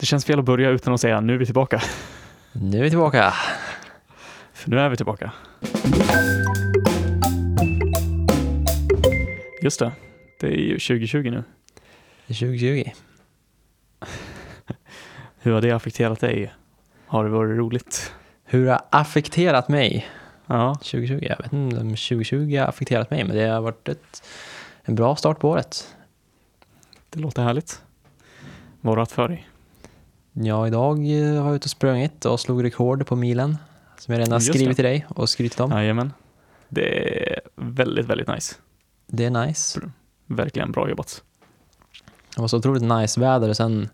Det känns fel att börja utan att säga nu är vi tillbaka. Nu är vi tillbaka. För nu är vi tillbaka. Just det, det är ju 2020 nu. Det är 2020. Hur har det affekterat dig? Har det varit roligt? Hur har affekterat mig Ja, 2020? Jag vet inte om 2020 har affekterat mig, men det har varit ett, en bra start på året. det låter härligt. Vad har du haft för dig? Ja, idag eh, har jag ute och sprungit och slog rekord på milen. Som jag redan har skrivit till dig och skrytit om. Jajamän. Det är väldigt, väldigt nice. Det är nice. Verkligen bra jobbat. Det var så otroligt nice väder och sen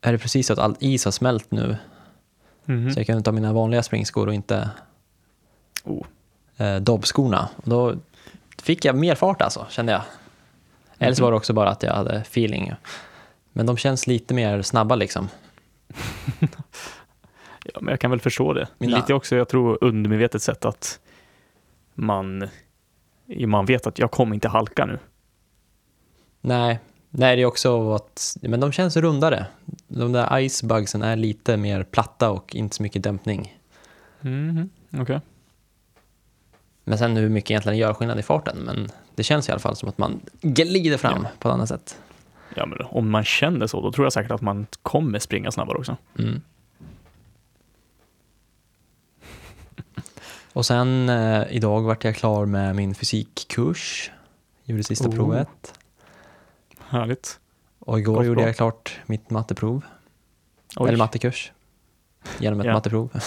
är det precis så att all is har smält nu. Mhm. Så jag kan ta mina vanliga springskor och inte Oh. eh, dobbskorna. Och då fick jag mer fart alltså, kände jag. Eller så var det också bara att jag hade feeling. Men de känns lite mer snabba liksom. Ja, men jag kan väl förstå det. Mina- Lite också, jag tror, undermedvetet sätt att man, man vet att jag kommer inte halka nu. Nej, nej det är också att men de känns rundare. De där icebugsen är lite mer platta och inte så mycket dämpning. Mhm. Okej. Men sen hur mycket egentligen gör skillnad i farten. Men det känns i alla fall som att man glider fram på ett annat sätt. Ja, men om man känner så, då tror jag säkert att man kommer springa snabbare också. Mm. Och sen eh, idag vart jag klar med min fysikkurs. Gjorde sista Oh. provet. Härligt. Och igår Gott gjorde bra. jag klart mitt matteprov. Oj. Eller mattekurs. Genom ett matteprov.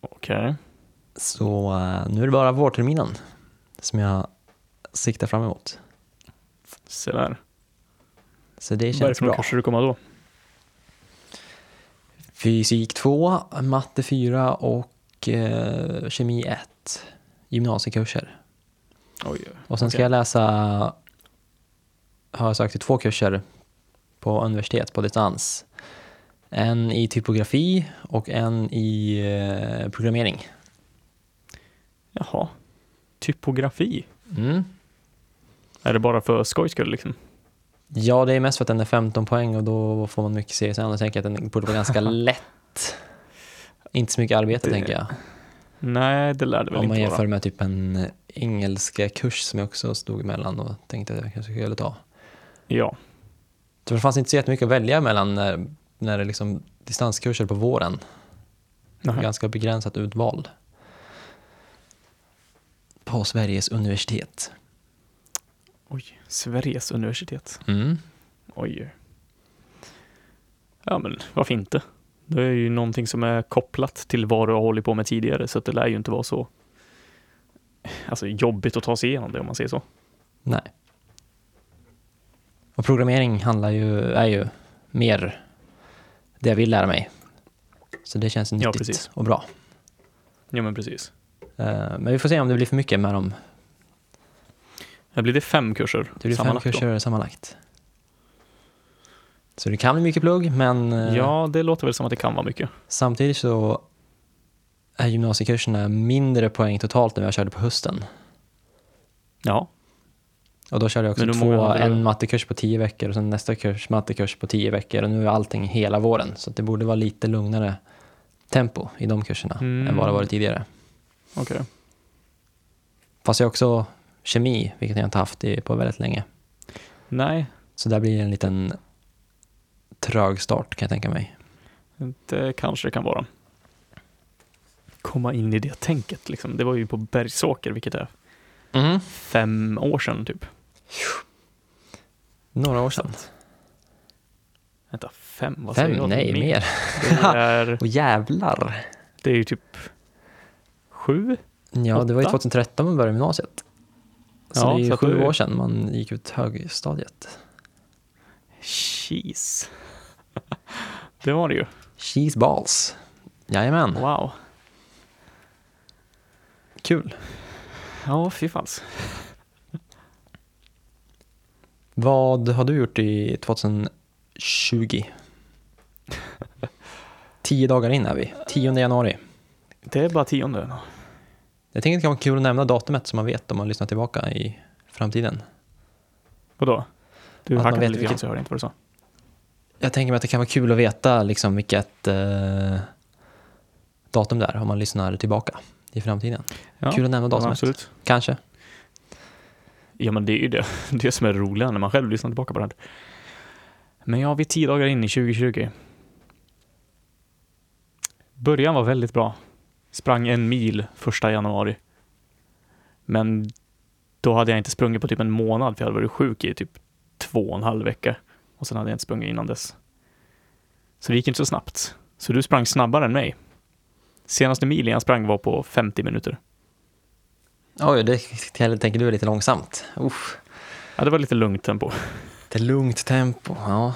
Okej. Så eh, nu är det bara vårterminen som jag siktar fram emot. Se där. Så det Vad är det känns för bra. kurser du kommer då? Fysik 2, matte 4 och eh, kemi 1. Gymnasiekurser. Oj. Och sen ska Okej. jag läsa, har jag sökt till två kurser på universitet på distans. En i typografi och en i eh, programmering. Jaha. Typografi. Mm. Är det bara för skojs skull liksom? Ja, det är mest för att den är 15 poäng och då får man mycket CSN och tänker jag att den borde vara ganska lätt. Inte så mycket arbete Det- tänker jag. Nej, det lär det väl Om man inte jämför vara. med typ en engelska kurs som jag också stod emellan och tänkte att jag kanske skulle ta. Ja. Så det fanns inte så jättemycket att välja mellan när, när det är liksom distanskurser på våren. Nähä. Ganska begränsat utval. På Sveriges universitet. Oj. Sveriges universitet. Mm. Oj. Ja, men varför inte? Det är ju någonting som är kopplat till vad du har hållit på med tidigare, så det lär ju inte vara så alltså, jobbigt att ta sig igenom det om man säger så. Nej. Och programmering handlar ju, är ju mer det jag vill lära mig. Så det känns Ja, nyttigt precis. och bra. Ja, men precis. Eh, Men vi får se om det blir för mycket med dem. Här blir det fem kurser Det blir fem sammanlagt då. kurser sammanlagt. Så det kan bli mycket plugg, men eh, Ja, det låter väl som att det kan vara mycket. samtidigt så är gymnasiekurserna mindre poäng totalt än vad jag körde på hösten. Ja, Och då körde jag också två, en mattekurs på tio veckor och sen nästa kurs mattekurs på tio veckor och nu är allting hela våren. Så det borde vara lite lugnare tempo i de kurserna Mm. än vad det varit tidigare. okej. Fast jag också kemi, vilket jag inte haft i, på väldigt länge. Nej, Så där blir det en liten trög start kan jag tänka mig. det kanske det kan vara. Komma in i det tänket liksom. Det var ju på Bergsåker, vilket är Mm. fem år sedan typ. Några år sedan. Vänta, fem? Vad säger Fem? jag? Nej, mer. Det är, Och jävlar. det är ju typ sju? Ja, det var ju Åtta? 2013 man började gymnasiet. Så Ja, det är så sju du- år sedan man gick ut högstadiet. Jeez. Det var det ju. Cheese balls. Jajamän, Wow. kul. Ja, fy fans. Vad har du gjort i 2020? Tio dagar in är vi, 10 januari. Det är bara tionde. Jag tänker att det kan vara kul att nämna datumet så man vet om man lyssnar tillbaka i framtiden. Vadå? Du Att hackade lite grann så jag hörde inte vad du sa. Jag tänker mig att det kan vara kul att veta liksom vilket eh, datum det är om man lyssnar tillbaka i framtiden. Ja, Kul att nämna ja, datumet. absolut. Kanske. Ja, men det är ju det, det som är roligt när man själv lyssnar tillbaka på det. Men ja, vi är tio dagar in i 2020. Början var väldigt bra. Sprang en mil första januari. Men då hade jag inte sprungit på typ en månad, för jag hade varit sjuk i typ två och en halv vecka. Och sen hade jag inte sprungit innan dess. Så det gick inte så snabbt. Så du sprang snabbare än mig. Senaste milen jag sprang var på 50 minuter. Oj, det tänker du är lite långsamt. Uff. Ja, det var lite lugnt tempo. Det är lugnt tempo. Ja.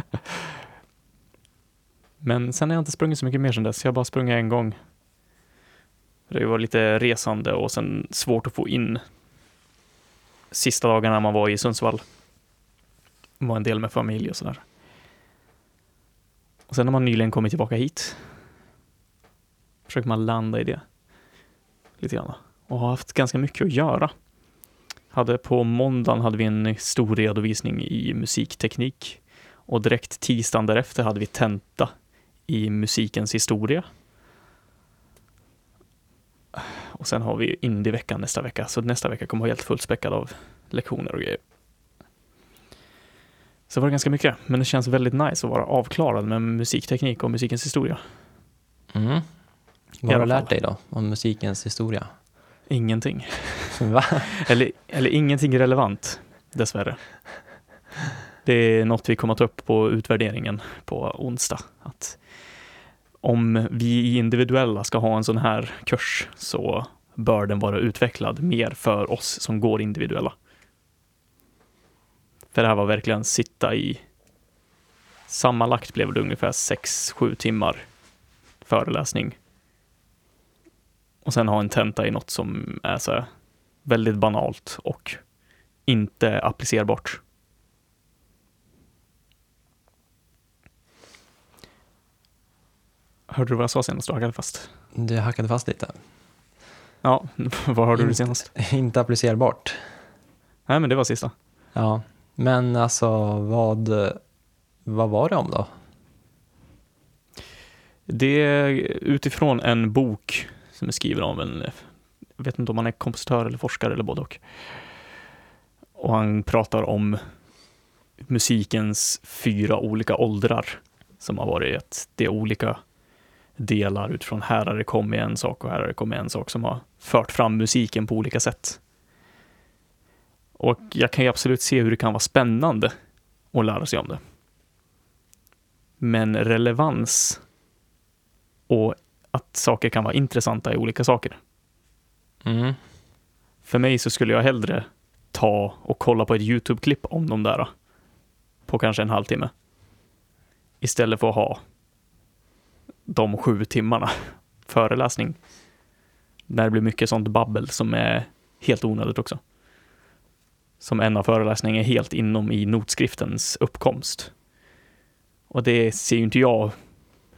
Men sen har jag inte sprungit så mycket mer sedan dess. Jag har bara sprungit en gång. Det var lite resande och sen svårt att få in sista dagarna man var i Sundsvall. Var en del med familj och sådär. Och sen har man nyligen kommit tillbaka hit. Försöker man landa i det. Lite grann. Och har haft ganska mycket att göra. Hade på måndagen hade vi en stor redovisning i musikteknik. Och direkt tisdagen därefter hade vi tenta i musikens historia. Och sen har vi Indieveckan nästa vecka, så nästa vecka kommer vara helt fullspäckad av lektioner och grejer. Så det var ganska mycket, men det känns väldigt nice att vara avklarad med musikteknik och musikens historia. Mm. Vad har du lärt dig då om musikens historia? Ingenting. Eller, eller ingenting relevant, dessvärre. Det är något vi kommer att ta upp på utvärderingen på onsdag. Att om vi individuella ska ha en sån här kurs så bör den vara utvecklad mer för oss som går individuella. För det här var verkligen sitta i Sammanlagt blev det ungefär 6-7 timmar föreläsning. Och sen ha en tenta i något som är så väldigt banalt och inte applicerbart. Hörde du vad jag sa senast? Du hackade fast. Du hackade fast lite. Ja, vad hörde du Inte- senast? Inte applicerbart. Nej, men det var sista. Ja, men alltså vad, vad var det om då? Det är utifrån en bok som är skriven av en, jag vet inte om han är kompositör eller forskare eller både och. Och han pratar om musikens fyra olika åldrar som har varit att det är olika delar utifrån här har det kommit en sak och här har det kommit en sak som har fört fram musiken på olika sätt. Och jag kan ju absolut se hur det kan vara spännande att lära sig om det. Men relevans och att saker kan vara intressanta i olika saker. Mm. För mig så skulle jag hellre ta och kolla på ett YouTube-klipp om de där på kanske en halvtimme. Istället för att ha de sju timmarna föreläsning. Där det blir mycket sånt babbel som är helt onödigt också. Som en av föreläsningarna är helt inom i notskriftens uppkomst. Och det ser ju inte jag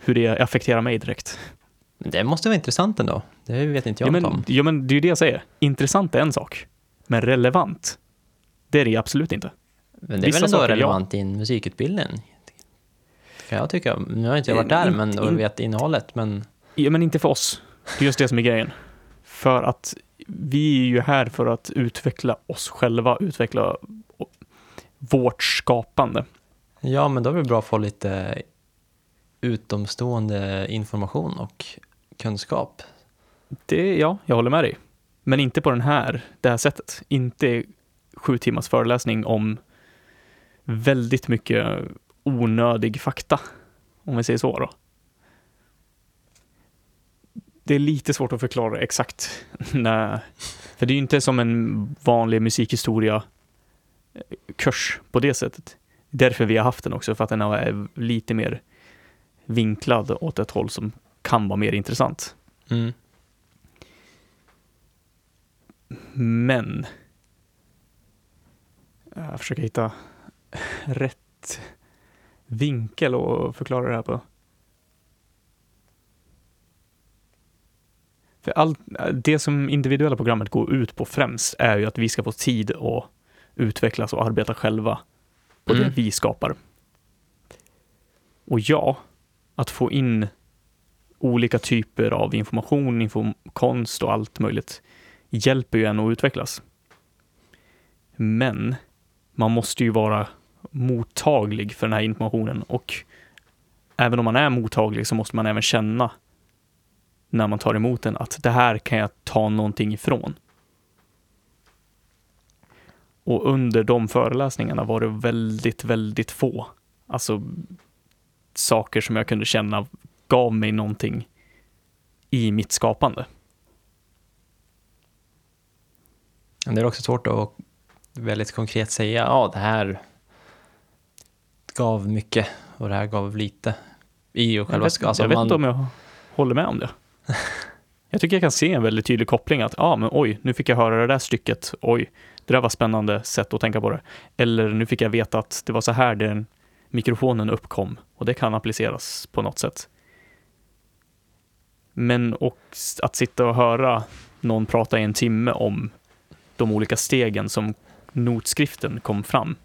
hur det affekterar mig direkt. Men Det måste vara intressant ändå. Det vet inte jag Ja men, om. ja, men det är ju det jag säger. Intressant är en sak, men relevant, det är det absolut inte. Men det är vissa väl ändå relevant i en musikutbildning? Kan jag tycka. Nu har inte jag varit där In- men, och in- vet innehållet, men Ja, men inte för oss. Det är just det som är grejen. För att vi är ju här för att utveckla oss själva, utveckla vårt skapande. ja, men då är det bra att få lite utomstående information och kunskap. Det, ja, jag håller med dig. Men inte på den här, det här sättet. Inte sju timmars föreläsning om väldigt mycket onödig fakta. Om vi säger så då. Det är lite svårt att förklara exakt. när, för det är ju inte som en vanlig musikhistoria eh, kurs på det sättet. Därför vi har haft den också, för att den är lite mer vinklad åt ett håll som kan vara mer intressant. Mm. Men jag försöker hitta rätt vinkel och förklara det här på. För allt, det som individuella programmet går ut på främst är ju att vi ska få tid att utvecklas och arbeta själva på det Mm. vi skapar. Och ja, att få in olika typer av information, info, konst och allt möjligt hjälper ju en att utvecklas. Men man måste ju vara mottaglig för den här informationen och även om man är mottaglig så måste man även känna när man tar emot den att det här kan jag ta någonting ifrån. Och under de föreläsningarna var det väldigt, väldigt få. Alltså saker som jag kunde känna gav mig någonting i mitt skapande. Det är också svårt att väldigt konkret säga, ja det här gav mycket och det här gav lite. I och Jag själva vet, sk- alltså jag vet man- inte om jag håller med om det. Jag tycker jag kan se en väldigt tydlig koppling att, ja ah, men oj, nu fick jag höra det där stycket, oj, det där var spännande sätt att tänka på det. Eller nu fick jag veta att det var så här den mikrofonen uppkom och det kan appliceras på något sätt. Men och att sitta och höra någon prata i en timme om de olika stegen som notskriften kom fram.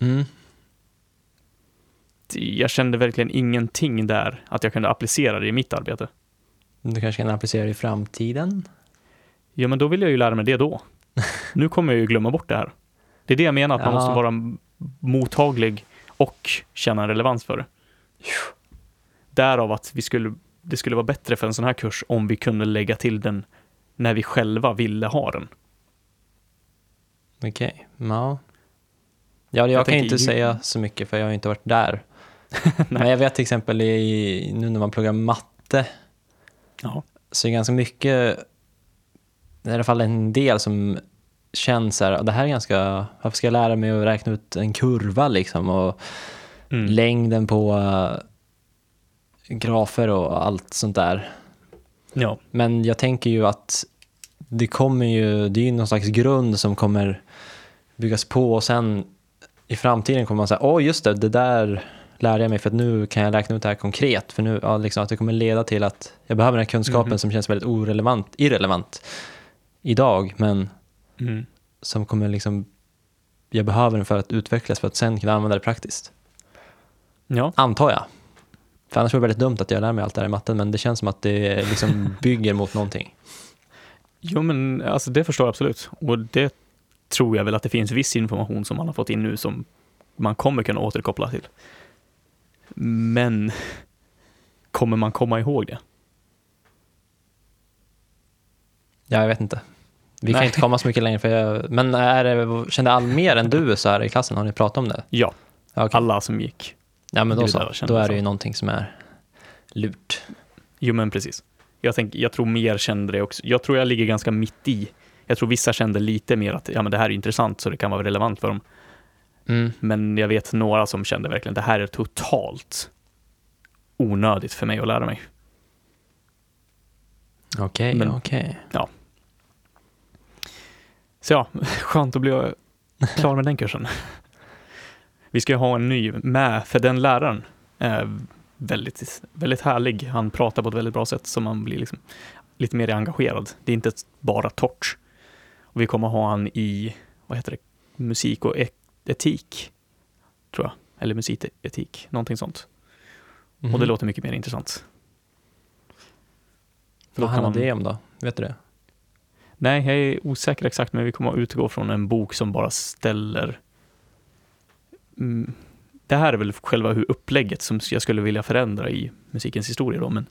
Mm. Jag kände verkligen ingenting där att jag kunde applicera det i mitt arbete. Du kanske kan applicera det i framtiden? Ja, men då vill jag ju lära mig det då. Nu kommer jag ju glömma bort det här. Det är det jag menar, att man Ja. måste vara mottaglig och känna en relevans för det. Därav att vi skulle, det skulle vara bättre för en sån här kurs om vi kunde lägga till den när vi själva ville ha den. Okej, ja. Ja, jag, Jag kan inte säga så mycket för jag har inte varit där. Men jag vet till exempel i, nu när man pluggar matte Ja. så är det ganska mycket, i alla fall en del som känns så här, det här är ganska, varför ska jag lära mig att räkna ut en kurva liksom och Mm. längden på eh, grafer och allt sånt där. ja. Men jag tänker ju att det kommer ju, det är ju någon slags grund som kommer byggas på och sen i framtiden kommer man säga, åh just det, det där lärde jag mig för att nu kan jag räkna ut det här konkret. För nu, ja, liksom, att det kommer leda till att jag behöver den här kunskapen Mhm. som känns väldigt orelevant, irrelevant idag, men Mm. som kommer liksom, jag behöver den för att utvecklas för att sen kunna använda det praktiskt. ja. Antar jag. För annars vore det väldigt dumt att jag lär mig allt det här i matten, men det känns som att det liksom bygger mot någonting. Jo, men alltså det förstår jag absolut. Och det tror jag väl att det finns viss information som man har fått in nu som man kommer kunna återkoppla till. Men kommer man komma ihåg det? Ja, jag vet inte. Vi kan Nej. inte komma så mycket längre. För jag, men är det, kände all mer än du så här i klassen? Har ni pratat om det? Ja, okej. alla som gick. ja men då så. Då är det ju någonting som är lurt. Jo, men precis. Jag, tänk, jag tror mer kände det också. Jag tror jag ligger ganska mitt i. Jag tror vissa kände lite mer att ja, men det här är intressant så det kan vara relevant för dem. Mm. Men jag vet några som kände verkligen det här är totalt onödigt för mig att lära mig. Okej, Men- okej. Så ja, skönt att bli klar med den kursen. Vi ska ha en ny med, för den läraren är väldigt, väldigt härlig. Han pratar på ett väldigt bra sätt så man blir liksom lite mer engagerad. Det är inte bara torrt. Och vi kommer ha han i, vad heter det, musik och e- etik, tror jag. Eller musiketik, någonting sånt. Och det Mhm. låter mycket mer intressant. Vad handlar man- det om då? Vet du det? Nej, jag är osäker exakt, men vi kommer att utgå från en bok som bara ställer... Mm, det här är väl själva hur upplägget som jag skulle vilja förändra i musikens historia då, men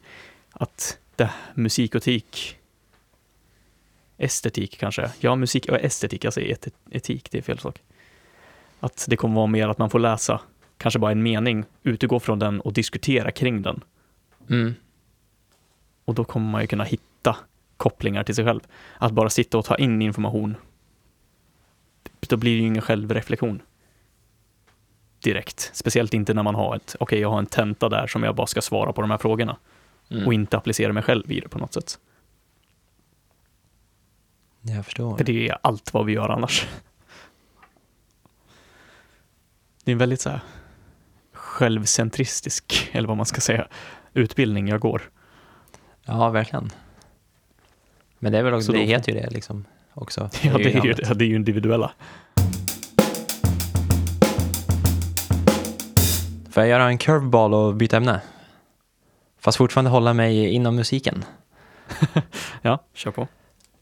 att det, musikotik, estetik kanske, ja musik och estetik, jag säger et, etik, det är fel sak. Att det kommer vara mer att man får läsa kanske bara en mening, utgå från den och diskutera kring den. Mm. Och då kommer man ju kunna hitta kopplingar till sig själv. Att bara sitta och ta in information, då blir det ju ingen självreflektion direkt. Speciellt inte när man har ett, okej, jag har en tenta där som jag bara ska svara på de här frågorna Mm. och inte applicera mig själv i det på något sätt. Jag förstår. För det är allt vad vi gör annars det är en väldigt så här, självcentristisk, eller vad man ska säga, utbildning jag går. Ja, verkligen. Men det är väl också, då, det heter ju det liksom också. Ja, det är ju, det, är ju, ja, det är ju individuella. Får jag göra en curveball och byta ämne? Fast fortfarande hålla mig inom musiken. ja, kör på.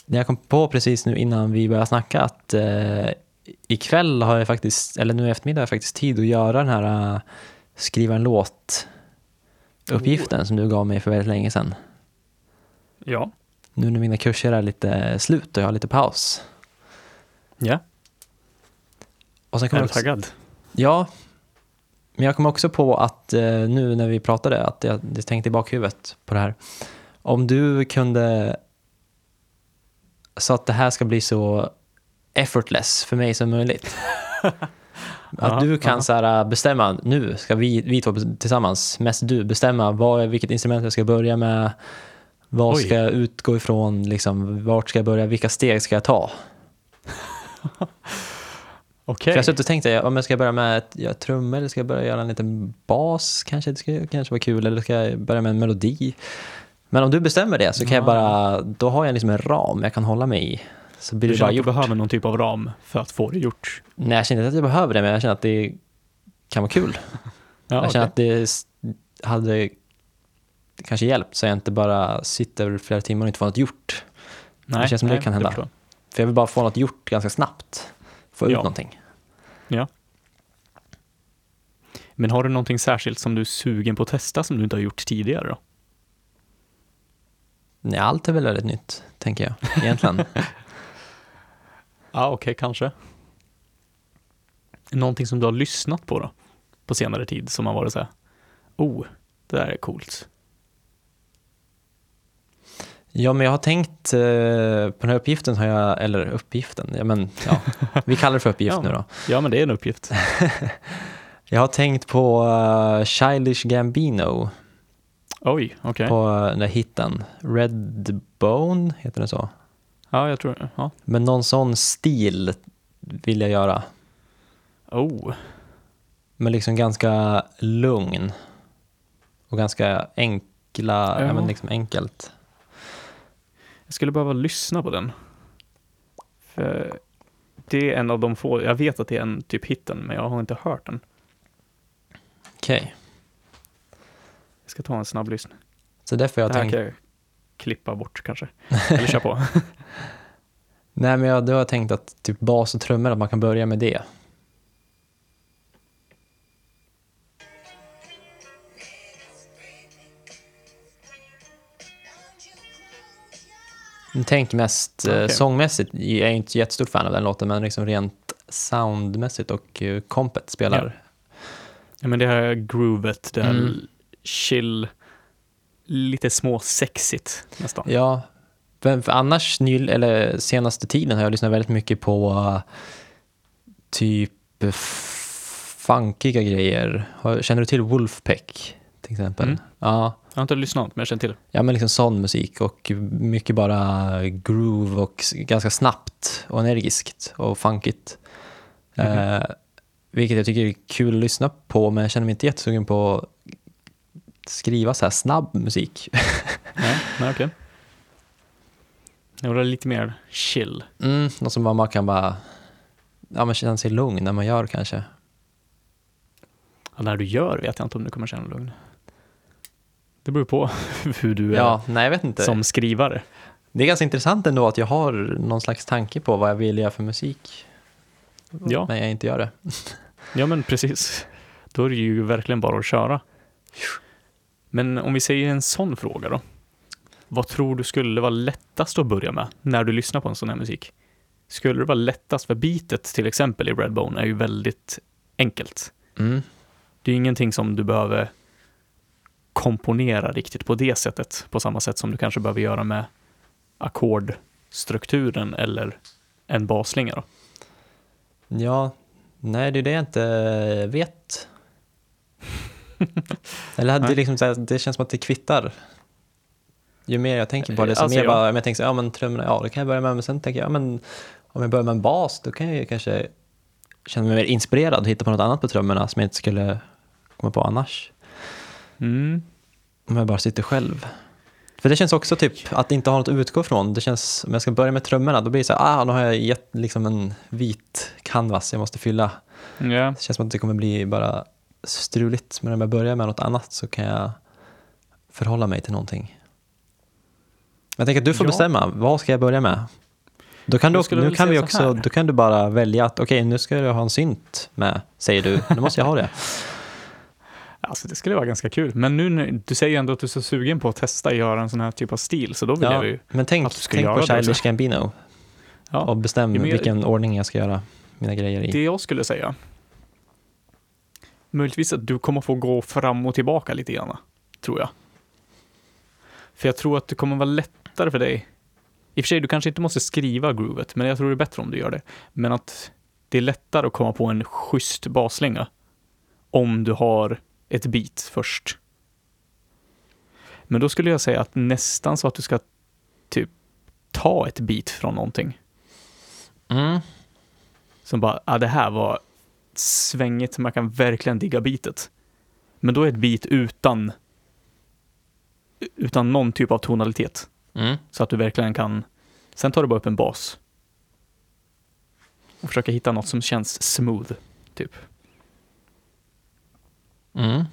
Jag kom på precis nu innan vi började snacka att eh, ikväll har jag faktiskt, eller nu i eftermiddag har jag faktiskt tid att göra den här eh, skriva en låt-uppgiften som du gav mig för väldigt länge sedan. Ja. Nu när mina kurser är lite slut och jag har lite paus. Ja, Och sen är kommer du jag också, taggad? Ja, men jag kom också på att eh, nu när vi pratade att jag, jag tänkte i bakhuvudet på det här. Om du kunde, så att det här ska bli så effortless för mig som möjligt. Att du kan så här, bestämma, nu ska vi, vi två tillsammans, mest du, bestämma vad, vilket instrument jag ska börja med, vad Oj. ska jag utgå ifrån, liksom, vart ska jag börja, vilka steg ska jag ta? För jag har suttit och tänkt, ja, men ska jag börja med ett, ja, trummor eller ska jag börja göra en liten bas? Kanske det ska kanske vara kul. Eller ska jag börja med en melodi? Men om du bestämmer det så kan jag Ja. bara, då har jag liksom en ram jag kan hålla mig i. Så blir Du det bara att du gjort. behöver någon typ av ram för att få det gjort? Nej, jag känner inte att jag behöver det, men jag känner att det kan vara kul. Ja, jag känner att det hade kanske hjälpt så jag inte bara sitter flera timmar och inte får något gjort. Nej, det känns som det nej, kan hända. jag. För jag vill bara få något gjort ganska snabbt. Få ut Ja. någonting. Men har du någonting särskilt som du är sugen på att testa som du inte har gjort tidigare då? Nej, allt är väl väldigt nytt, tänker jag, egentligen. Ja, okej, kanske. Någonting som du har lyssnat på då? På senare tid som har varit så här, oh, det där är coolt. Ja, men jag har tänkt eh, på den här uppgiften, har jag, eller uppgiften, ja, men, ja, vi kallar det för uppgift Ja. nu då. Ja, men det är en uppgift. Jag har tänkt på uh, Childish Gambino, Oj, okej. på uh, den där hitten. Red Bone, heter den så? Ja, jag tror ja. Men någon sån stil vill jag göra. Oh, Men liksom ganska lugn. Och ganska enkla, ja. Men liksom enkelt. jag skulle behöva lyssna på den. För det är en av de få, jag vet att det är en typ hitten, men jag har inte hört den. Okej, Jag ska ta en snabb lyssning. så därför Det jag här tänkt, kan jag klippa bort kanske. Eller kör på. nej men jag, då har jag tänkt att typ bas och trummor, att man kan börja med det. Tänker mest eh, Okej. sångmässigt, jag är inte jättestort fan av den låten, men liksom rent soundmässigt och uh, kompet spelar. Ja, men det här groovet, det här Mm. chill, lite små sexigt nästan. Ja, annars, ny, eller senaste tiden har jag lyssnat väldigt mycket på uh, typ funkiga grejer. Känner du till Wolfpack till exempel? Mm. Ja, Jag har inte lyssnat, men jag känner till ja, men liksom sån musik och mycket bara groove och ganska snabbt och energiskt och funkigt. Mhm. Eh, vilket jag tycker är kul att lyssna på, men jag känner mig inte jättesugen på skriva så här snabb musik. Nej, nej okej. Det var lite mer chill. Mm, något som man kan bara ja, men känna sig lugn när man gör kanske. Ja, när du gör vet jag inte om du kommer känna lugn. Det beror på hur du är Ja, nej jag vet inte. som skrivare. Det är ganska intressant ändå att jag har någon slags tanke på vad jag vill göra för musik. Ja. Men jag inte gör det. Ja, men precis. Då är det ju verkligen bara att köra. Men om vi säger en sån fråga då. Vad tror du skulle vara lättast att börja med när du lyssnar på en sån här musik? Skulle det vara lättast, för beatet till exempel i Redbone är ju väldigt enkelt. Mm. Det är ingenting som du behöver komponera riktigt på det sättet, på samma sätt som du kanske behöver göra med ackordstrukturen eller en basslinga då. Ja, nej det är det jag inte vet. Eller det, är Nej. liksom så här, det känns som att det kvittar. Ju mer jag tänker på det, så Alltså, mer bara, jag tänker så här, ja men trummorna, ja det kan jag börja med, men sen tänker jag, ja men om jag börjar med en bas, då kan jag ju kanske känna mig mer inspirerad och hitta på något annat på trummorna som jag inte skulle komma på annars. Mm. Om jag bara sitter själv. För det känns också typ att inte ha något att utgå från. Det känns, om jag ska börja med trummorna, då blir det så här, ah, nu har jag gett liksom en vit canvas jag måste fylla. Ja, Det känns som att det kommer bli bara struligt, men om jag börjar med något annat så kan jag förhålla mig till någonting. Jag tänker att du får Ja. bestämma, vad ska jag börja med? Då kan, du, Jag nu kan vi också, då kan du bara välja att okej, nu ska du ha en synt med, säger du. Nu måste jag ha det. Alltså det skulle vara ganska kul. Men nu du säger ändå att du är så sugen på att testa att göra en sån här typ av stil, så då vill jag ju... men tänk, att du ska tänk på. Childish Gambino Ja, och bestäm jag- vilken ordning jag ska göra mina grejer i. det jag skulle säga, möjligtvis att du kommer få gå fram och tillbaka lite grann, tror jag. För jag tror att det kommer vara lättare för dig. I och för sig, du kanske inte måste skriva groovet, men jag tror det är bättre om du gör det. Men att det är lättare att komma på en schysst baslänga om du har ett beat först. Men då skulle jag säga att nästan så att du ska typ ta ett beat från någonting. Mm. Som bara, ah, det här var svängigt, man kan verkligen digga beatet. Men då är ett beat utan utan någon typ av tonalitet. Mm. Så att du verkligen kan, sen tar du bara upp en bas. Och försöker hitta något som känns smooth, typ. Mm.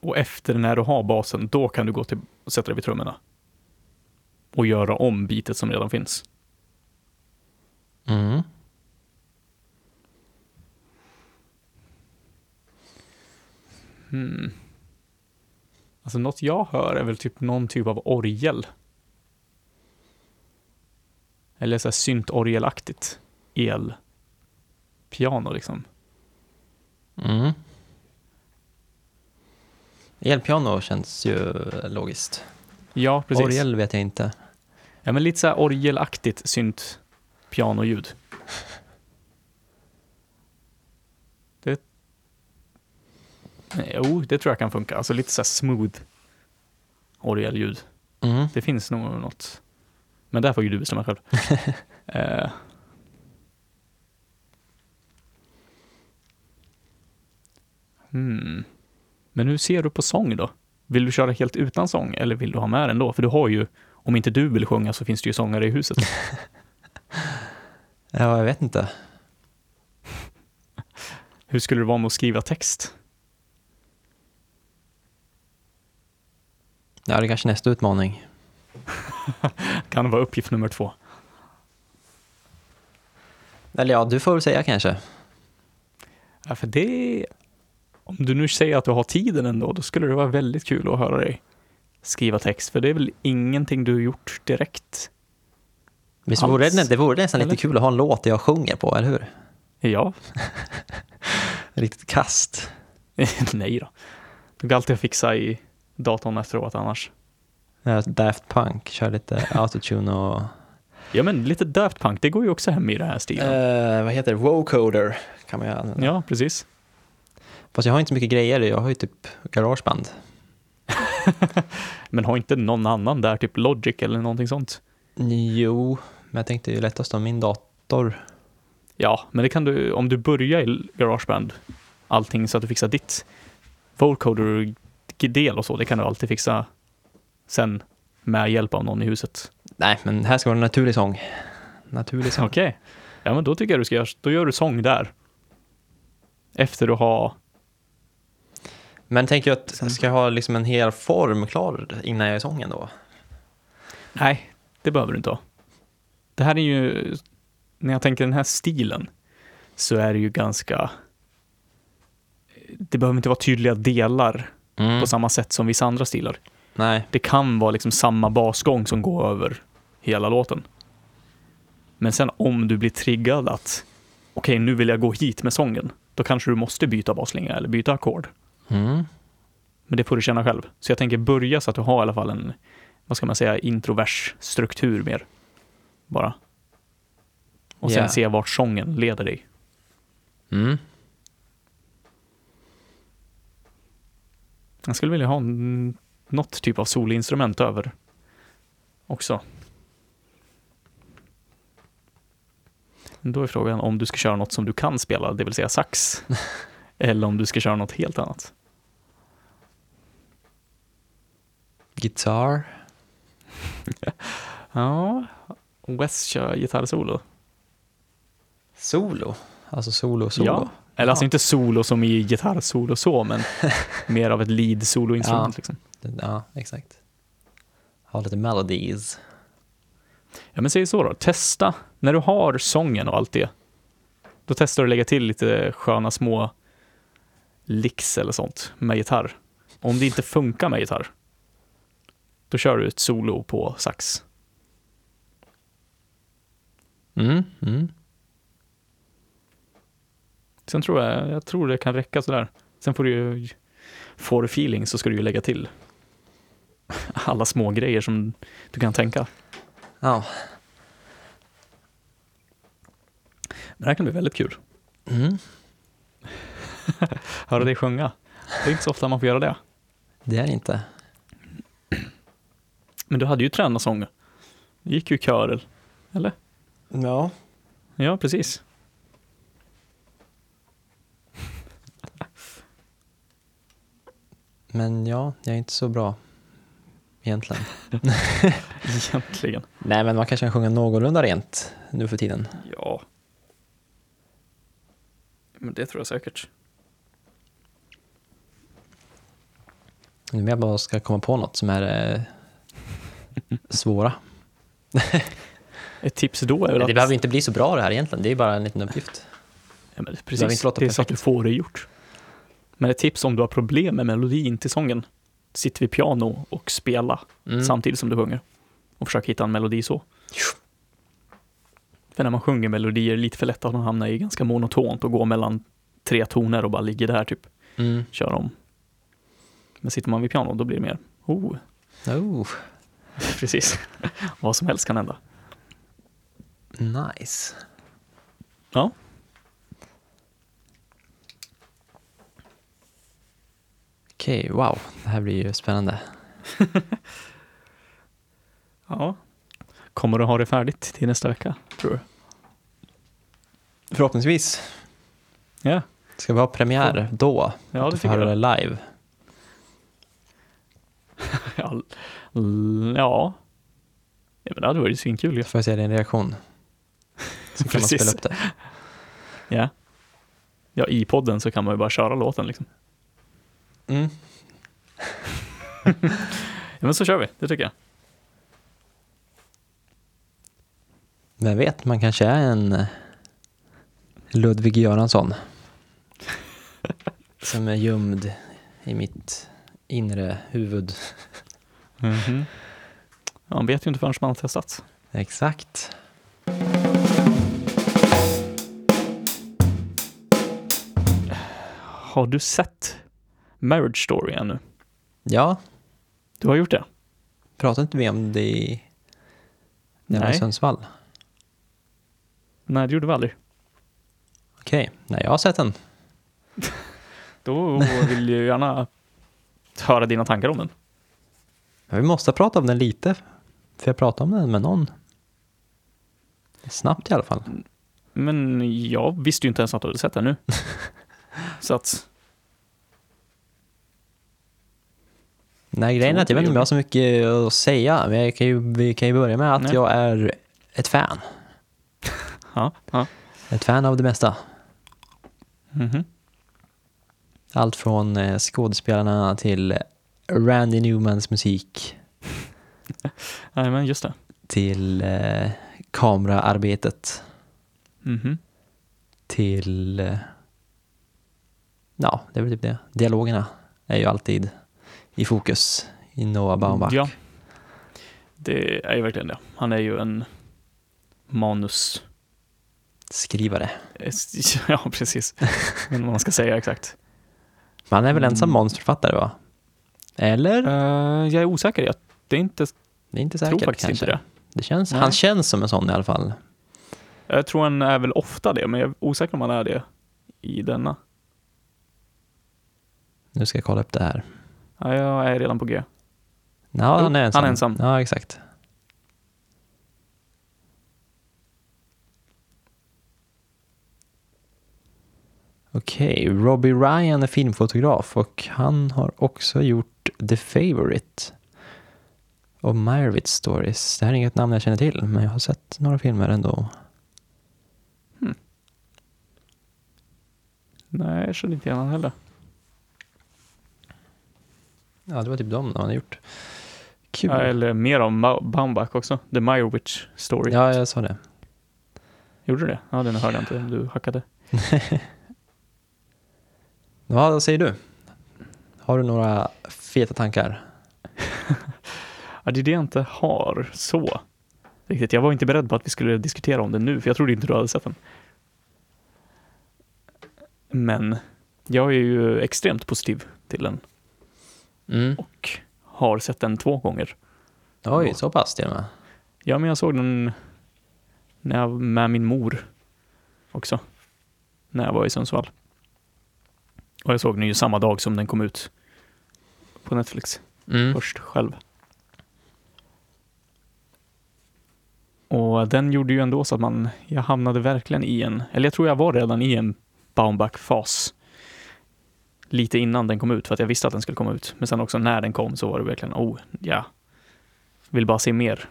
Och efter när du har basen, då kan du gå till och sätta dig vid trummorna. Och göra om beatet som redan finns. Mm. Hmm. Alltså något jag hör är väl typ någon typ av orgel. Eller så här syntorgelaktigt. El. Piano liksom. Mm. Elpiano känns ju logiskt. Ja, precis. Orgel vet jag inte. Ja, men lite så här orgelaktigt synt pianoljud. Det... Nej, Jo, det tror jag kan funka. Alltså lite så smooth orgelljud. Mm. Det finns nog något. Men där får ju du bestämma själv. eh. hmm. Men hur ser du på sång då? Vill du köra helt utan sång eller vill du ha med den då? För du har ju, om inte du vill sjunga så finns det ju sångare i huset. Ja, jag vet inte. Hur skulle det vara med att skriva text? Ja, det är kanske nästa utmaning. Kan det vara uppgift nummer två? Eller ja, du får väl säga kanske. Ja, för det... Om du nu säger att du har tiden ändå, då skulle det vara väldigt kul att höra dig skriva text, för det är väl ingenting du har gjort direkt? Visst vore det, det vore nästan Eller? lite kul att ha en låt jag sjunger på, eller hur? Ja, Riktigt kast. nej då. Du kan alltid fixa i datorn efteråt annars. Ja, Daft Punk, kör lite autotune och... Ja, men lite Daft Punk, det går ju också hem i den här stilen. Eh, vad heter det? Wocoder kan man ju använda. Ja, precis. Fast jag har inte så mycket grejer, jag har ju typ garageband. Men har inte någon annan där, typ Logic eller någonting sånt? Jo, men jag tänkte ju lättast om min dator. Ja, men det kan du, om du börjar i Garageband, allting så att du fixar ditt vocoder-del och så, det kan du alltid fixa sen med hjälp av någon i huset. Nej, men här ska vara en naturlig sång. Naturlig sång. Okej. Ja, men då tycker jag du ska göra, då gör du sång där. Efter du har, Men tänker jag att Sen- ska jag ha liksom en hel form klar innan jag är sången då? nej, det behöver du inte ha. Det här är ju, när jag tänker den här stilen, så är det ju ganska, det behöver inte vara tydliga delar Mm. på samma sätt som vissa andra stilar. Nej. Det kan vara liksom samma basgång som går över hela låten. Men sen om du blir triggad att okej, nu vill jag gå hit med sången, då kanske du måste byta basslinga eller byta ackord. Mm. Men det får du känna själv. Så jag tänker börja så att du har i alla fall en, vad ska man säga, introvers struktur mer. Bara. Och sen Ja. se vart sången leder dig. Mm. Jag skulle vilja ha en, något typ av solinstrument över också. Då är frågan om du ska köra något som du kan spela, det vill säga sax. eller om du ska köra något helt annat. Gitarr. Ja, Wes kör gitarrsolo. Solo. Alltså solo, solo. Ja, Eller alltså inte solo som i gitarrsolo så, men mer av ett lead soloinstrument Ja. liksom. Ja, exakt. Ha lite melodies. Ja men säg så då, testa när du har sången och allt det. Då testar du att lägga till lite sköna små licks eller sånt med gitarr. Om det inte funkar med gitarr, då kör du ett solo på sax. Mm, mm. Sen tror jag, jag tror det kan räcka sådär. Sen får du ju, får du feeling så ska du ju lägga till alla små grejer som du kan tänka. Ja. Men det här kan bli väldigt kul. Mm. Höra dig sjunga. Det är inte så ofta man får göra det. Det är det inte. Men du hade ju tränarsång. Du gick ju i kör, eller? Ja. Ja, precis. Men ja, jag är inte så bra egentligen. Egentligen. Nej, men man kanske kan sjunga någorlunda rent nu för tiden. Ja. Men det tror jag säkert. Nu jag bara ska komma på något som är eh, svåra. Ett tips då är väl Det att... behöver inte bli så bra det här egentligen, det är bara en liten uppgift. Ja, men precis, det är så att du får det gjort. Men ett tips om du har problem med melodin till sången. Sitt vid piano och spela Mm. samtidigt som du sjunger. Och försök hitta en melodi så. För när man sjunger melodier är det lite för lätt att man hamnar i ganska monotont och går mellan tre toner och bara ligger där typ. Mm. Kör om. Men sitter man vid piano då blir det mer, oh, Oh, precis. Vad som helst kan hända. nice. Ja. Okej, wow. Det här blir ju spännande. Ja. Kommer du ha det färdigt till nästa vecka, tror du? Förhoppningsvis. Ja, Ska vi ha premiär då? ja det tycker jag. det live? Ja. ja. ja men det hade varit svinkul ju. Får jag se din reaktion? Så kan man spela upp det. Ja. Ja, i podden så kan man ju bara köra låten liksom. Mm. Ja, men så kör vi, det tycker jag. Vem vet, man kanske är en eh, Ludvig Göransson. Som är gömd i mitt inre huvud. Mhm. Ja, Man vet ju inte förrän man har testat. Exakt. Har du sett Marriage Story ännu? Ja, Du har gjort det? pratade inte vi om det i, när jag var i. Sundsvall? Nej, det gjorde vi aldrig. Okej, nej jag har sett den. Då vill jag gärna höra dina tankar om den. Vi måste prata om den lite. För jag pratade om den med någon. Snabbt i alla fall. Men jag visste ju inte ens att du hade sett den nu. Så att, Nej, grejen är att jag vet inte om jag har så mycket att säga. Men jag kan ju, vi kan ju börja med att Nej. jag är ett fan. ja. ja. Ett fan av det mesta. Mhm. Allt från eh, skådespelarna till Randy Newmans musik Nej, men just det. till eh, kameraarbetet Mhm. till... Eh, ja, det är väl typ det. Dialogerna är ju alltid i fokus i Noah Baumbach. Ja. Det är ju verkligen det. Han är ju en manus... Skrivare. Ja, precis. Men vad man ska säga exakt. Man är väl ensam Mm. manusförfattare va? Eller? Eh, jag är osäker. Jag det är inte, Det är inte tror säkert faktiskt kanske. inte det. det känns, Nej. han känns som en sån i alla fall. Jag tror han är väl ofta det, men jag är osäker om han är det i denna. Nu ska jag kolla upp det här. Ja, jag är redan på G. Ja, Jo, han är ensam. han är ensam. Ja, exakt. Okej, Robbie Ryan är filmfotograf och han har också gjort The Favourite och Meyerowitz Stories. Det här är inget namn jag känner till, men jag har sett några filmer ändå. Nej, jag kände inte igen honom heller. Ja, det var typ de hade gjort. Kul. Ja, eller mer av Ma- Baumbach också. The Meyerowitz Story. Ja, jag sa det. Gjorde du det? Ja, den hörde jag inte. Du hackade. Ja, vad säger du? Har du några feta tankar? Ja, det är det jag inte har så. Riktigt. Jag var inte beredd på att vi skulle diskutera om den nu, för jag trodde inte du hade sett den. Men jag är ju extremt positiv till den Mm. och har sett den två gånger. Oj, så pass till och med. Ja, men jag såg den när jag, med min mor också. När jag var i Sundsvall. Och jag såg den ju samma dag som den kom ut på Netflix. Mm. först själv. Och den gjorde ju ändå så att man, jag hamnade verkligen i en, eller jag tror jag var redan i en Baumbach-fas. Lite innan den kom ut, för att jag visste att den skulle komma ut. Men sen också när den kom så var det verkligen, oh, ja. Vill bara se mer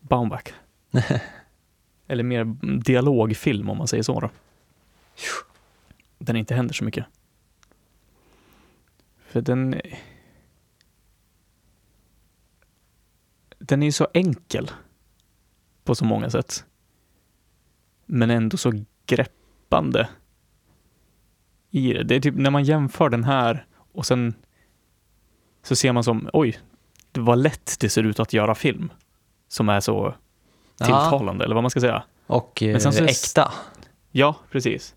Baumbach. eller mer dialogfilm om man säger så då. Det inte händer så mycket. För den, den är ju så enkel på så många sätt. Men ändå så greppande i det. Det är typ när man jämför den här och sen så ser man som, oj, det var lätt det ser ut att göra film. Som är så Ja, tilltalande, eller vad man ska säga. och eh, Men sen så- äkta. Ja, precis.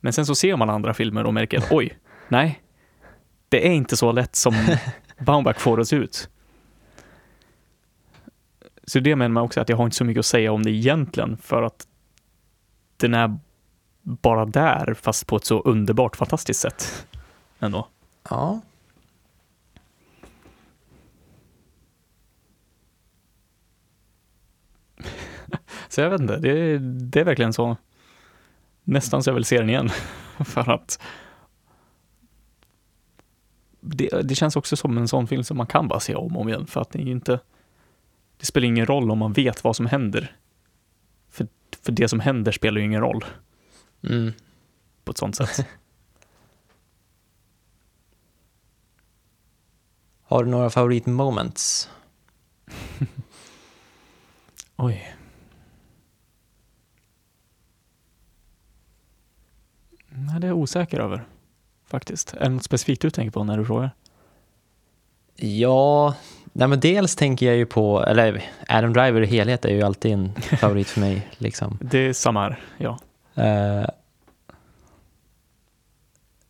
Men sen så ser man andra filmer och märker, oj, nej, det är inte så lätt som Baumbach får det se ut. Så det menar man också att jag har inte så mycket att säga om det egentligen, för att den är bara där, fast på ett så underbart, fantastiskt sätt. Ändå. Ja. Så jag vet inte, det är, det är verkligen så, nästan så jag vill se den igen. för att det, det känns också som en sån film som man kan bara se om och om igen, för att det är ju inte, det spelar ingen roll om man vet vad som händer. För, för det som händer spelar ju ingen roll Mm. på ett sånt sätt. Har du några favoritmoments? Oj. Nej, det är jag osäker över, faktiskt. Är det något specifikt du tänker på när du frågar? Ja, nej men dels tänker jag ju på, eller Adam Driver i helhet är ju alltid en favorit för mig. Liksom. Det är samma här, ja. Eh,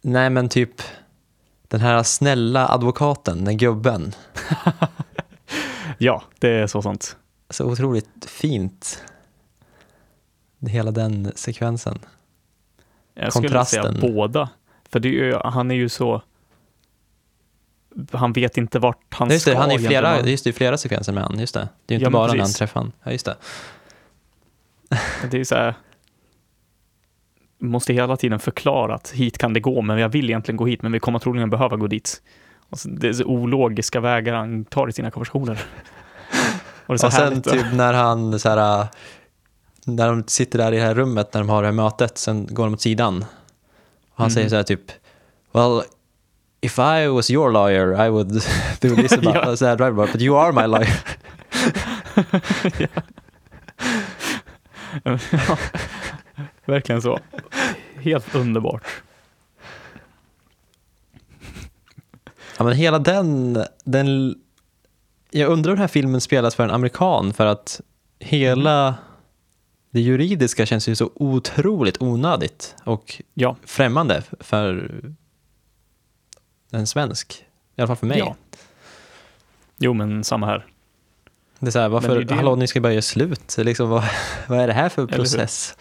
nej men typ den här snälla advokaten, den gubben. Ja, det är så sant. Så otroligt fint. Hela den sekvensen. Jag skulle Kontrasten. säga båda. För det är ju, han är ju så... Han vet inte vart han Just det, ska. han är flera, just det, flera sekvenser med han, just det. Det är ju inte Ja, bara när han precis. träffar han. Ja, just det. Det är ju så här... Måste hela tiden förklara att hit kan det gå, men jag vill egentligen gå hit, men vi kommer troligen behöva gå dit. Och så, det är så ologiska vägar han tar i sina konversationer. Och Och sen typ när han så här, när de sitter där i det här rummet när de har det här mötet, sen går de åt sidan. Och han Mm. säger så här typ, well, if I was your lawyer I would do this about, Ja. så här, but you are my lawyer. ja, verkligen så. Helt underbart. Ja men hela den, den, jag undrar hur den här filmen spelas för en amerikan för att hela det juridiska känns ju så otroligt onödigt och Ja, främmande för en svensk. I alla fall för mig. Ja. Jo, men samma här. Det är så här, Men det varför, är det- hallå ni ska bara göra slut, liksom, vad, vad är det här för Eller hur? process?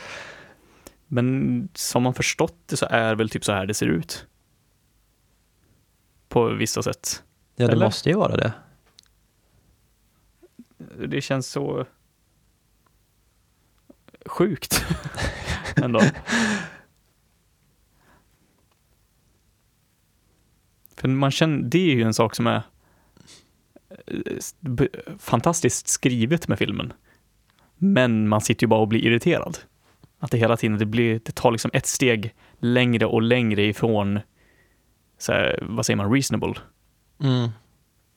Men som man förstått det så är väl typ så här det ser ut. På vissa sätt. Ja, det Eller? måste ju vara det. Det känns så sjukt ändå. För man känner, det är ju en sak som är eh, fantastiskt skrivet med filmen. Men man sitter ju bara och blir irriterad. Att det hela tiden det blir, det tar liksom ett steg längre och längre ifrån, så här, vad säger man, reasonable. Mm.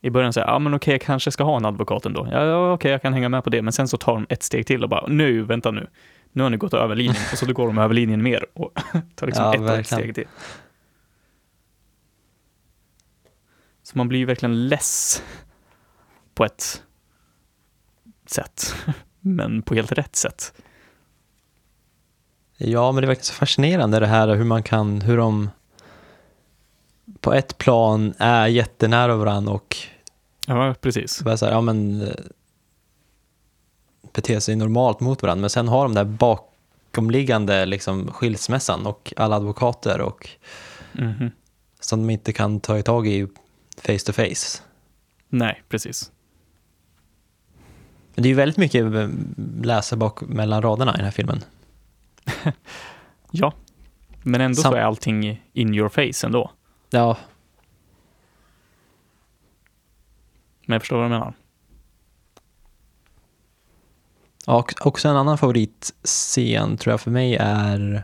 I början säger ja men okej, jag kanske ska ha en advokat ändå. Ja, ja okej, jag kan hänga med på det. Men sen så tar de ett steg till och bara, nu, vänta nu. Nu har ni gått över linjen. Och så går de över linjen mer och tar liksom Ja, ett ett steg till. Så man blir ju verkligen less på ett sätt. Men på helt rätt sätt. Ja, men det verkligen så fascinerande det här hur man kan, hur de på ett plan är jättenära varandra och Ja, precis. bara så här, ja men eh, beter sig normalt mot varandra. Men sen har de där bakomliggande liksom skilsmässan och alla advokater och Mhm. som de inte kan ta tag i face to face. Nej, precis. Men det är ju väldigt mycket eh, läsa bak mellan raderna i den här filmen. Ja. Men ändå Sam- så är allting in your face ändå. Ja, Men jag förstår vad du menar. och också en annan favoritscen tror jag för mig är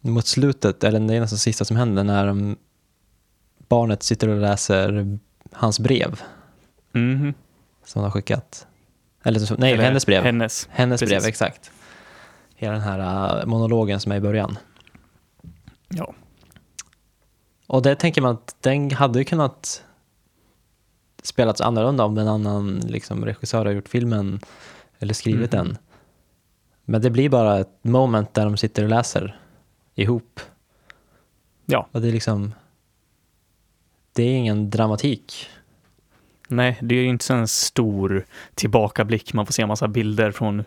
mot slutet, eller det är nästan sista som händer, när barnet sitter och läser hans brev Mhm. som han har skickat. Eller, nej, Eller hennes brev. Hennes. Hennes brev, exakt. Hela den här äh, monologen som är i början. Ja. Och det tänker man att den hade ju kunnat spelats annorlunda om en annan liksom, regissör har gjort filmen eller skrivit Mhm. den. Men det blir bara ett moment där de sitter och läser ihop. Ja. Och det är liksom... Det är ingen dramatik. Nej, det är ju inte så en stor tillbakablick. Man får se en massa bilder från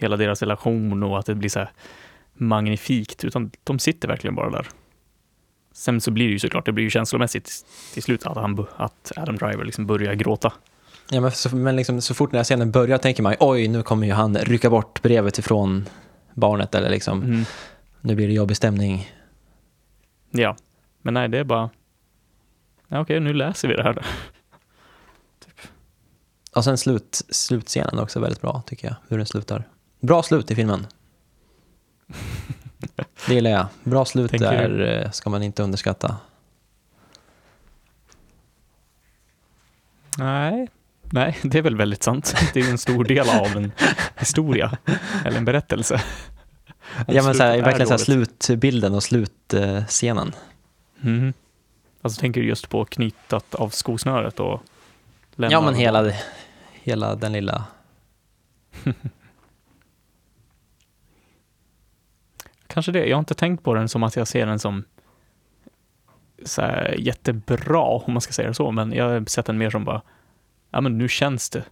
hela deras relation och att det blir så här magnifikt, utan de sitter verkligen bara där. Sen så blir det ju såklart, det blir ju känslomässigt till slut att, han, att Adam Driver liksom börjar gråta. Ja, men så, men liksom, så fort den här scenen börjar tänker man oj, nu kommer ju han rycka bort brevet ifrån barnet eller liksom, Mm. nu blir det jobbig stämning. Ja, men nej, det är bara, ja, okej, nu läser vi det här. Och sen slut, slutscenen är också väldigt bra tycker jag, hur den slutar. Bra slut i filmen. Det gillar jag. Bra slut Tänker där du? eh, ska man inte underskatta. Nej, nej, det är väl väldigt sant. Det är en stor del av en historia, eller en berättelse. Om Ja men så här, verkligen så här, slutbilden och slutscenen. Mhm. Alltså tänker du just på knytat av skosnöret och Ja men hela, hela den lilla... Kanske det. Jag har inte tänkt på den som att jag ser den som så här, jättebra, om man ska säga det så, men jag har sett den mer som bara, ja men nu känns det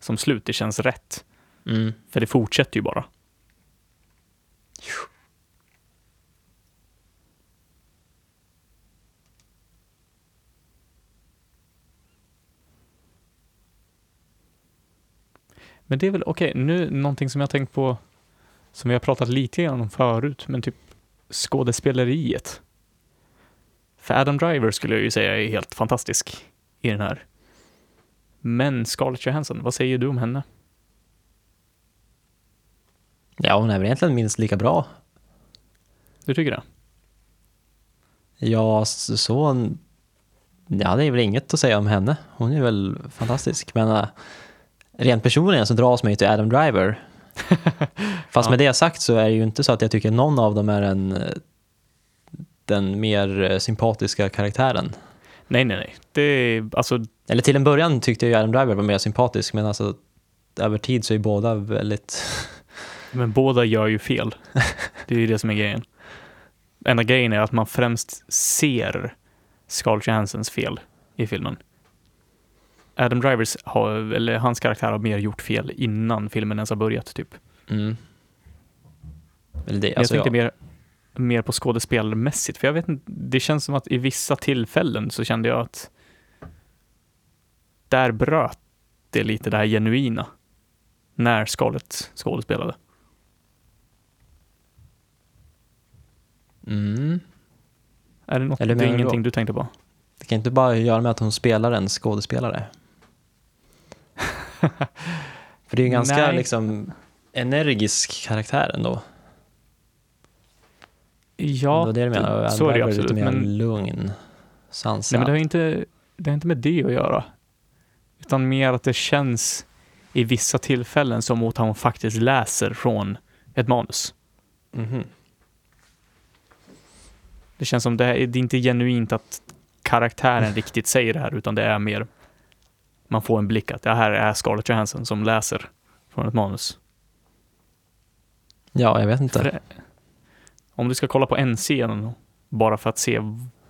som slut, det känns rätt. Mm. För det fortsätter ju bara. Men det är väl, okej, nu någonting som jag tänkt på, som vi har pratat lite grann om förut, men typ skådespeleriet. För Adam Driver skulle jag ju säga är helt fantastisk i den här. Men Scarlett Johansson, vad säger du om henne? Ja hon är väl egentligen minst lika bra. Du tycker det? Ja, så... ja, det är väl inget att säga om henne. Hon är väl fantastisk. Men äh, rent personligen så dras man ju till Adam Driver. Fast Ja. med det sagt så är det ju inte så att jag tycker någon av dem är en, den mer eh, sympatiska karaktären. Nej, nej, nej. Det alltså, Eller till en början tyckte jag ju Adam Driver var mer sympatisk, men alltså över tid så är båda väldigt... men båda gör ju fel. Det är ju det som är grejen. Enda grejen är att man främst ser Scarlett Johanssons fel i filmen. Adam Drivers, har, eller hans karaktär har mer gjort fel innan filmen ens har börjat, typ. Mm. Eller det, alltså, jag tänkte ja. mer, mer på skådespelmässigt, för jag vet inte, det känns som att i vissa tillfällen så kände jag att där bröt det lite det här genuina när Scarlett skådespelade. Mm. Är det något, Eller det är ingenting då? du tänkte på? Det kan inte bara göra med att hon spelar en skådespelare. För det är ju ganska Nej. liksom energisk karaktär ändå. Ja, det var det du menade. så är det absolut. Lite mer Men, lugn, sansad. nej, men det har inte, det har inte med det att göra. Utan mer att det känns i vissa tillfällen som att han faktiskt läser från ett manus. Mhm. Det känns som det, är, det är inte genuint att karaktären riktigt säger det här, utan det är mer man får en blick att det här är Scarlett Johansson som läser från ett manus. Ja, jag vet inte. Det, om du ska kolla på en scen bara för att se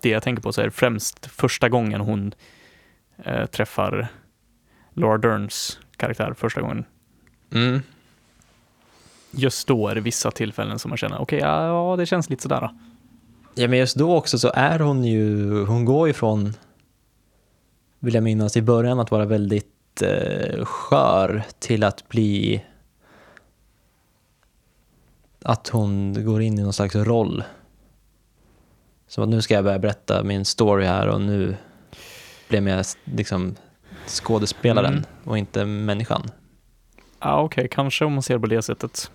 det jag tänker på så är det främst första gången hon eh, träffar Laura Derns karaktär första gången. Mm. Just då är det vissa tillfällen som man känner, okej, ja, ja, det känns lite sådär. Ja, men just då också så är hon ju, hon går ju från, vill jag minnas, i början att vara väldigt eh, skör till att bli, att hon går in i någon slags roll. Som att nu ska jag börja berätta min story här och nu blir jag liksom skådespelaren Mm. och inte människan. Ja, okej, kanske om man ser på det sättet.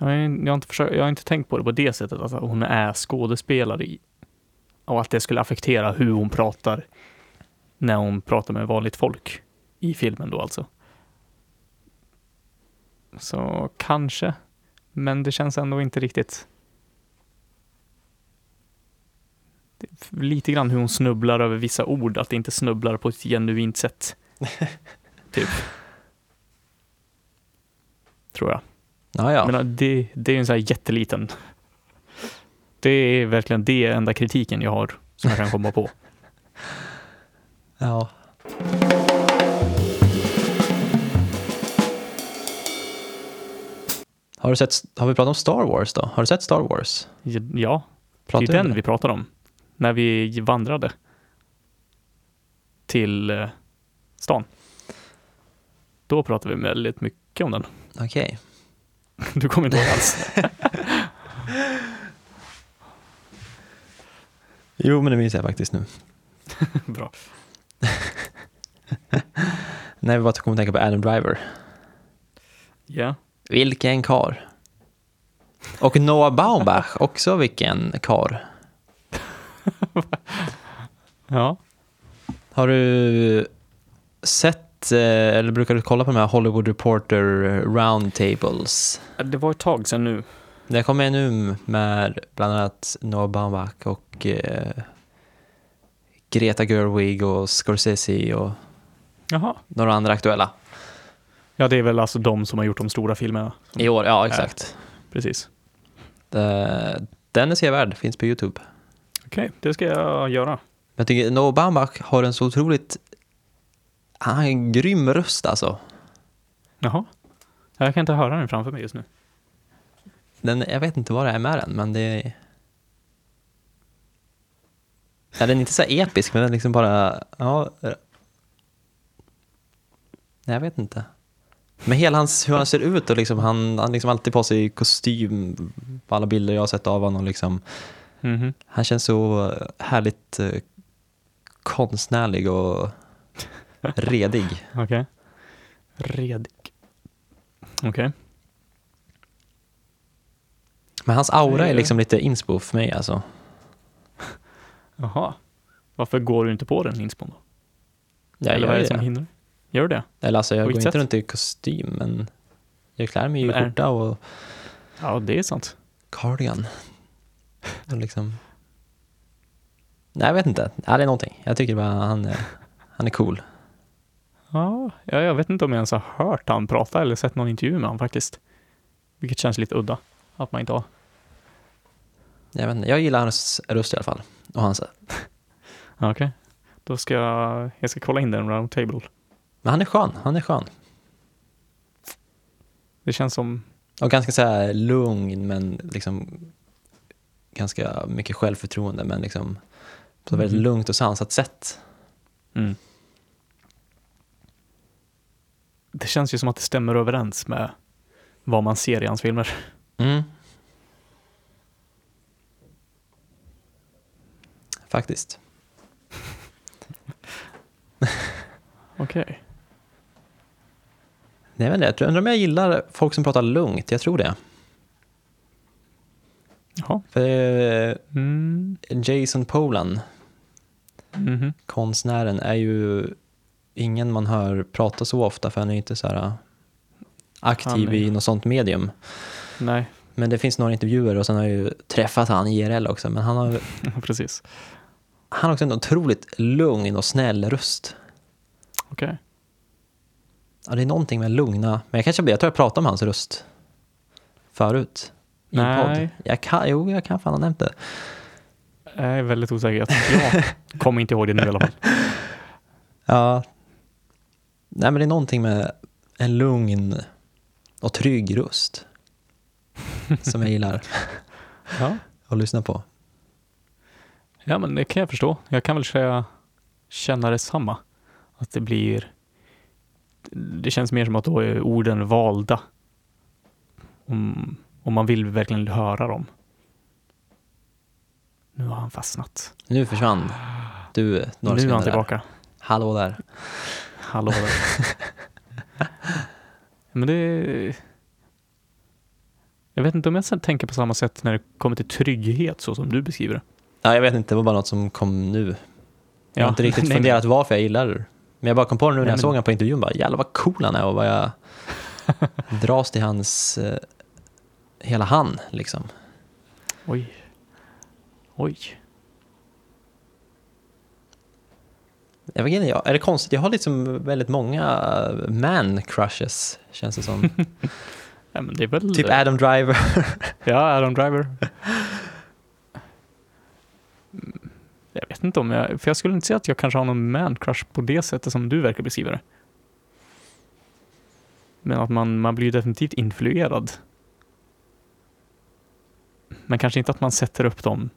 Jag har, jag, har inte försökt, jag har inte tänkt på det på det sättet, att hon är skådespelare i, och att det skulle affektera hur hon pratar när hon pratar med vanligt folk i filmen då alltså. Så kanske, men det känns ändå inte riktigt. Lite grann hur hon snubblar över vissa ord, att det inte snubblar på ett genuint sätt. typ. Tror jag. Ja. Men det, det är en sån här jätteliten. Det är verkligen det enda kritiken jag har som jag kan komma på. ja. Har, du sett, har vi pratat om Star Wars då? Har du sett Star Wars? Ja, det är Pratar vi om den det? vi pratar om. När vi vandrade till eh, stan. Då pratade vi väldigt mycket om den. Okej. Du kommer inte ihåg alls. Jo, men det minns jag faktiskt nu. Bra. När vi bara kom att tänka på Adam Driver. Ja. Vilken kar. Och Noah Baumbach, också vilken kar. Ja. Har du sett, eh, eller brukar du kolla på de här Hollywood Reporter Roundtables? Det var ett tag sedan nu. Det kommer nu med bland annat Noah Baumbach och eh, Greta Gerwig och Scorsese och Jaha. några andra aktuella. Ja, det är väl alltså de som har gjort de stora filmerna. I år, ja exakt. Precis. Det- Den är sevärd, finns på YouTube. Okej, det ska jag göra. Jag tycker Noah Baumbach har en så otroligt, han har en grym röst alltså. Jaha. Jag kan inte höra den framför mig just nu. Den, jag vet inte vad det är med den, men det är... Ja, den är inte så episk, men den är liksom bara... Ja. Nej, jag vet inte. Men hela hans, hur han ser ut och liksom, han, han liksom alltid på sig kostym på alla bilder jag har sett av honom. Liksom. Mhm. Han känns så härligt eh, konstnärlig och redig. Okej. Redig. Okej. Men hans aura är liksom lite inspo för mig alltså. Jaha. Varför går du inte på den inspon då? Ja, Eller vad är det som hindrar? Gör du det? Eller alltså jag går inte sätt? runt i kostym men jag klär mig i Men är- skjorta och Ja, det är sant. cardigan. Och liksom... Nej, jag vet inte. Ja, det är någonting. Jag tycker bara han han är cool. Ja, jag vet inte om jag ens har hört han prata eller sett någon intervju med honom faktiskt. Vilket känns lite udda. Att man inte har. Jag, vet inte. jag gillar hans röst i alla fall. Och hans, Okej. Då ska jag, jag ska kolla in den round table. men han är skön. Han är skön. Det känns som, Och ganska så här lugn men liksom ganska mycket självförtroende men liksom på ett väldigt Mhm. lugnt och sansat sätt. mm. Det känns ju som att det stämmer överens med vad man ser i hans filmer. Mm. Faktiskt. Okej. Nej, jag vet inte, jag undrar om jag gillar folk som pratar lugnt. Jag tror det. Jaha. För eh, Mm. Jason Polan, Mhm. konstnären, är ju ingen man hör prata så ofta för han är inte så här aktiv Han är- i något sånt medium. Nej, Men det finns några intervjuer och sen har jag ju träffat han IRL också. Men han har, precis. han har också en otroligt lugn och snäll röst. Okej. Ja, det är någonting med lugna, men jag kanske jag tror jag pratade om hans röst förut. I Nej. podd. Jag kan, jo, jag kan fan ha nämnt det. Jag är väldigt osäker. Jag, jag kommer inte ihåg det nu i alla fall. Ja. Nej, men det är någonting med en lugn och trygg röst som jag gillar Ja. att lyssna på. ja, men det kan jag förstå. Jag kan väl säga känna detsamma. Att det blir... Det känns mer som att då är orden valda. Om, om man vill verkligen höra dem. Nu har han fastnat. Nu försvann du några nu är han sekunder där. tillbaka. Hallå där. Hallå där. Men det... Jag vet inte om jag sen tänker på samma sätt när det kommer till trygghet så som du beskriver det. Ja, jag vet inte, det var bara något som kom nu. Jag Ja, har inte riktigt nej, funderat varför jag gillar det. Men jag bara kom på det nu när Nej, jag men- såg honom på intervjun. Bara, jävlar vad cool han är och vad jag dras till hans... Eh, hela han, liksom. Oj. Oj. Jag vet inte, jag, är det konstigt? Jag har liksom väldigt många man crushes, känns det som. Ja, det väl... typ Adam Driver. Ja, Adam Driver. Mm, Jag vet inte om jag... För jag skulle inte säga att jag kanske har någon man-crush på det sättet som du verkar beskriva det. Men att man, man blir definitivt influerad. Men kanske inte att man sätter upp dem.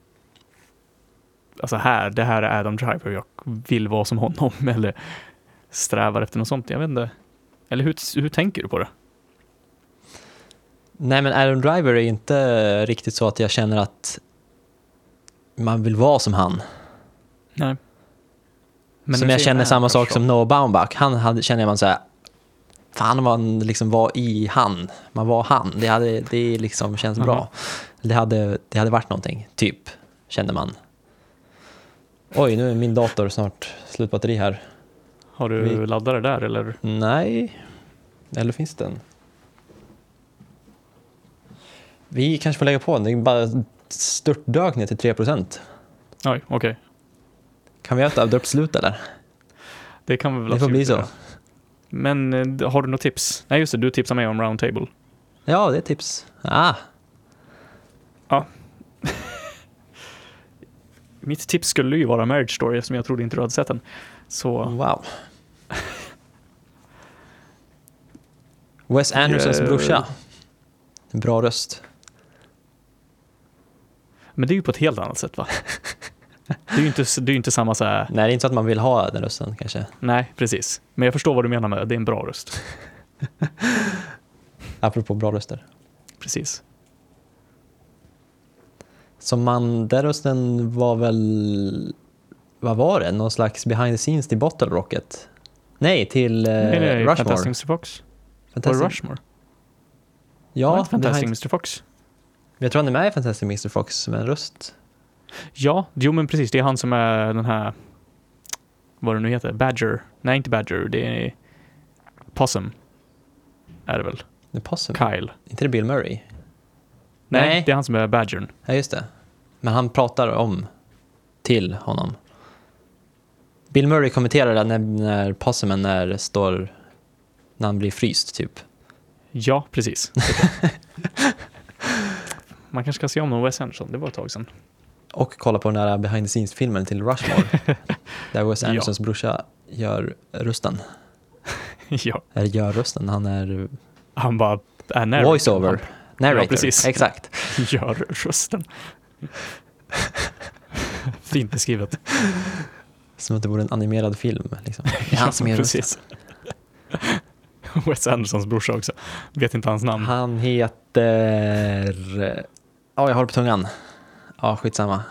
Alltså här, det här är Adam Driver, jag vill vara som honom. Eller strävar efter något sånt. Jag vet inte. Eller hur, hur tänker du på det? Nej, men Adam Driver är inte riktigt så att jag känner att man vill vara som han. Nej. som jag känner samma sak som Noah Baumbach. Han hade, känner man så här, fan om man liksom var i han. Man var han. Det, hade, det liksom känns Aha. bra. Det hade, det hade varit någonting, typ, kände man. Oj, nu är min dator snart slut batteri här. Har du Vi- laddare där eller? Nej, eller finns den? Vi kanske får lägga på den, det är bara störtdök ner till 3%. Oj, okej. Kan vi göra ett abrupt slut eller? Det kan vi väl Det får bli så. göra. Men eh, har du något tips? Nej just det, du tipsade mig om Roundtable. Ja, det är tips. Ah, Mitt tips skulle ju vara Marriage Story eftersom jag trodde inte du hade sett den. Så wow. Wes Andersons Eh. brorsa. Bra röst. Men det är ju på ett helt annat sätt va? Det är ju inte, det är inte samma så här, Nej, det är inte så att man vill ha den rösten kanske. nej precis. Men jag förstår vad du menar med det, det är en bra röst. Apropå bra röster. Precis. Som man, den rösten var väl, vad var det? Någon slags behind the scenes till Bottle Rocket? Nej, till eh, nej, nej, Rushmore. Fantastic Mr Fox. Var Fantastic- Rushmore? Ja, Var Fantastic behind, Mr Fox? jag tror han är med i Fantastic Mr Fox med en röst. Ja, jo men precis, det är han som är den här, vad det nu heter, Badger. Nej, inte Badger, det är Possum. Är det väl? Det är Possum. Kyle. inte det Bill Murray? Nej, Nej. det är han som är Badgern. Ja, just det. Men han pratar om till honom. Bill Murray kommenterar det när, när Possumen när står, när han blir fryst typ. Ja, precis. Man kanske ska se om någon Wes Anderson, det var ett tag sedan. Och kolla på den där behind the scenes-filmen till Rushmore. där Wes Ja. Andersons brorsa gör rösten. ja, Eller gör rösten, han är han bara är narrator. voice-over. Narrator, Ja, precis. exakt. Gör rösten. Fint beskrivet. Som att det vore en animerad film. Liksom. Det är han som rösten. precis. Wes Andersons brorsa också. Vet inte hans namn. Han heter... Ja, jag har det på tungan. Ja, skitsamma.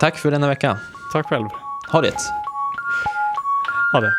Tack för denna vecka. Tack själv. Ha det! Ha det.